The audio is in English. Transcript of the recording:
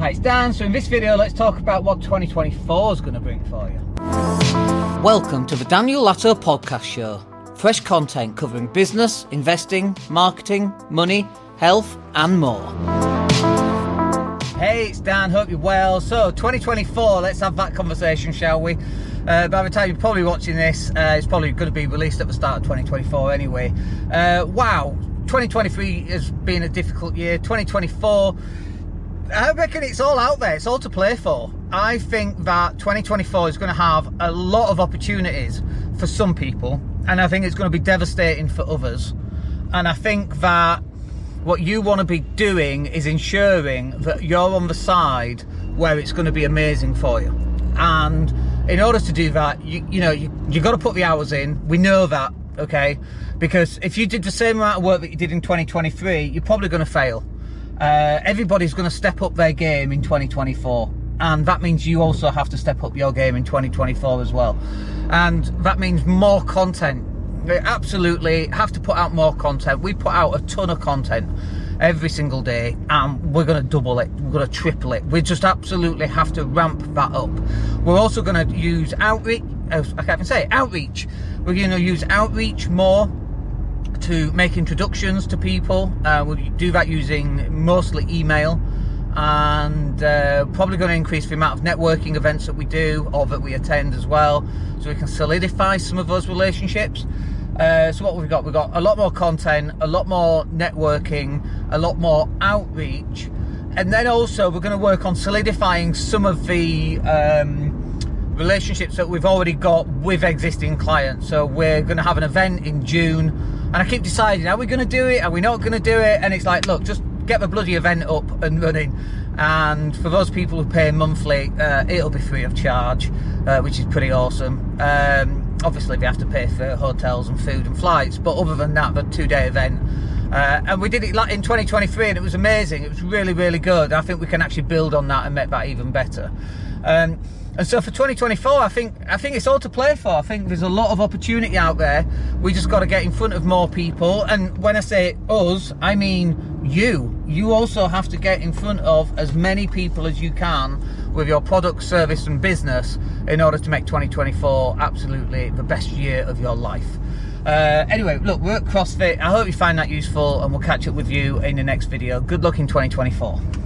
Hi, it's Dan. So in this video, let's talk about what 2024 is going to bring for you. Welcome to the Daniel Latto Podcast Show. Fresh content covering business, investing, marketing, money, health, and more. Hey, it's Dan. Hope you're well. So 2024, let's have that conversation, shall we? Uh, by the time you're probably watching this, uh, it's probably going to be released at the start of 2024 anyway. Uh, wow, 2023 has been a difficult year. 2024, I reckon it's all out there. It's all to play for. I think that 2024 is going to have a lot of opportunities for some people, and I think it's going to be devastating for others. And I think that what you want to be doing is ensuring that you're on the side where it's going to be amazing for you. And in order to do that, you, you know, you, you got to put the hours in. We know that, okay? Because if you did the same amount of work that you did in 2023, you're probably going to fail. Uh, everybody's going to step up their game in 2024. And that means you also have to step up your game in 2024 as well. And that means more content. We absolutely have to put out more content. We put out a ton of content every single day and we're going to double it we're going to triple it we just absolutely have to ramp that up we're also going to use outreach i can't even say it, outreach we're going to use outreach more to make introductions to people uh, we'll do that using mostly email and uh, probably going to increase the amount of networking events that we do or that we attend as well so we can solidify some of those relationships uh, so what we've got, we've got a lot more content, a lot more networking, a lot more outreach, and then also we're going to work on solidifying some of the um, relationships that we've already got with existing clients. So we're going to have an event in June, and I keep deciding, are we going to do it? Are we not going to do it? And it's like, look, just get the bloody event up and running. And for those people who pay monthly, uh, it'll be free of charge, uh, which is pretty awesome. Um, obviously we have to pay for hotels and food and flights but other than that the two day event uh, and we did it in 2023 and it was amazing it was really really good i think we can actually build on that and make that even better um, and so for 2024 i think i think it's all to play for i think there's a lot of opportunity out there we just got to get in front of more people and when i say us i mean you you also have to get in front of as many people as you can with your product, service, and business in order to make 2024 absolutely the best year of your life. Uh, anyway, look, we're at CrossFit. I hope you find that useful, and we'll catch up with you in the next video. Good luck in 2024.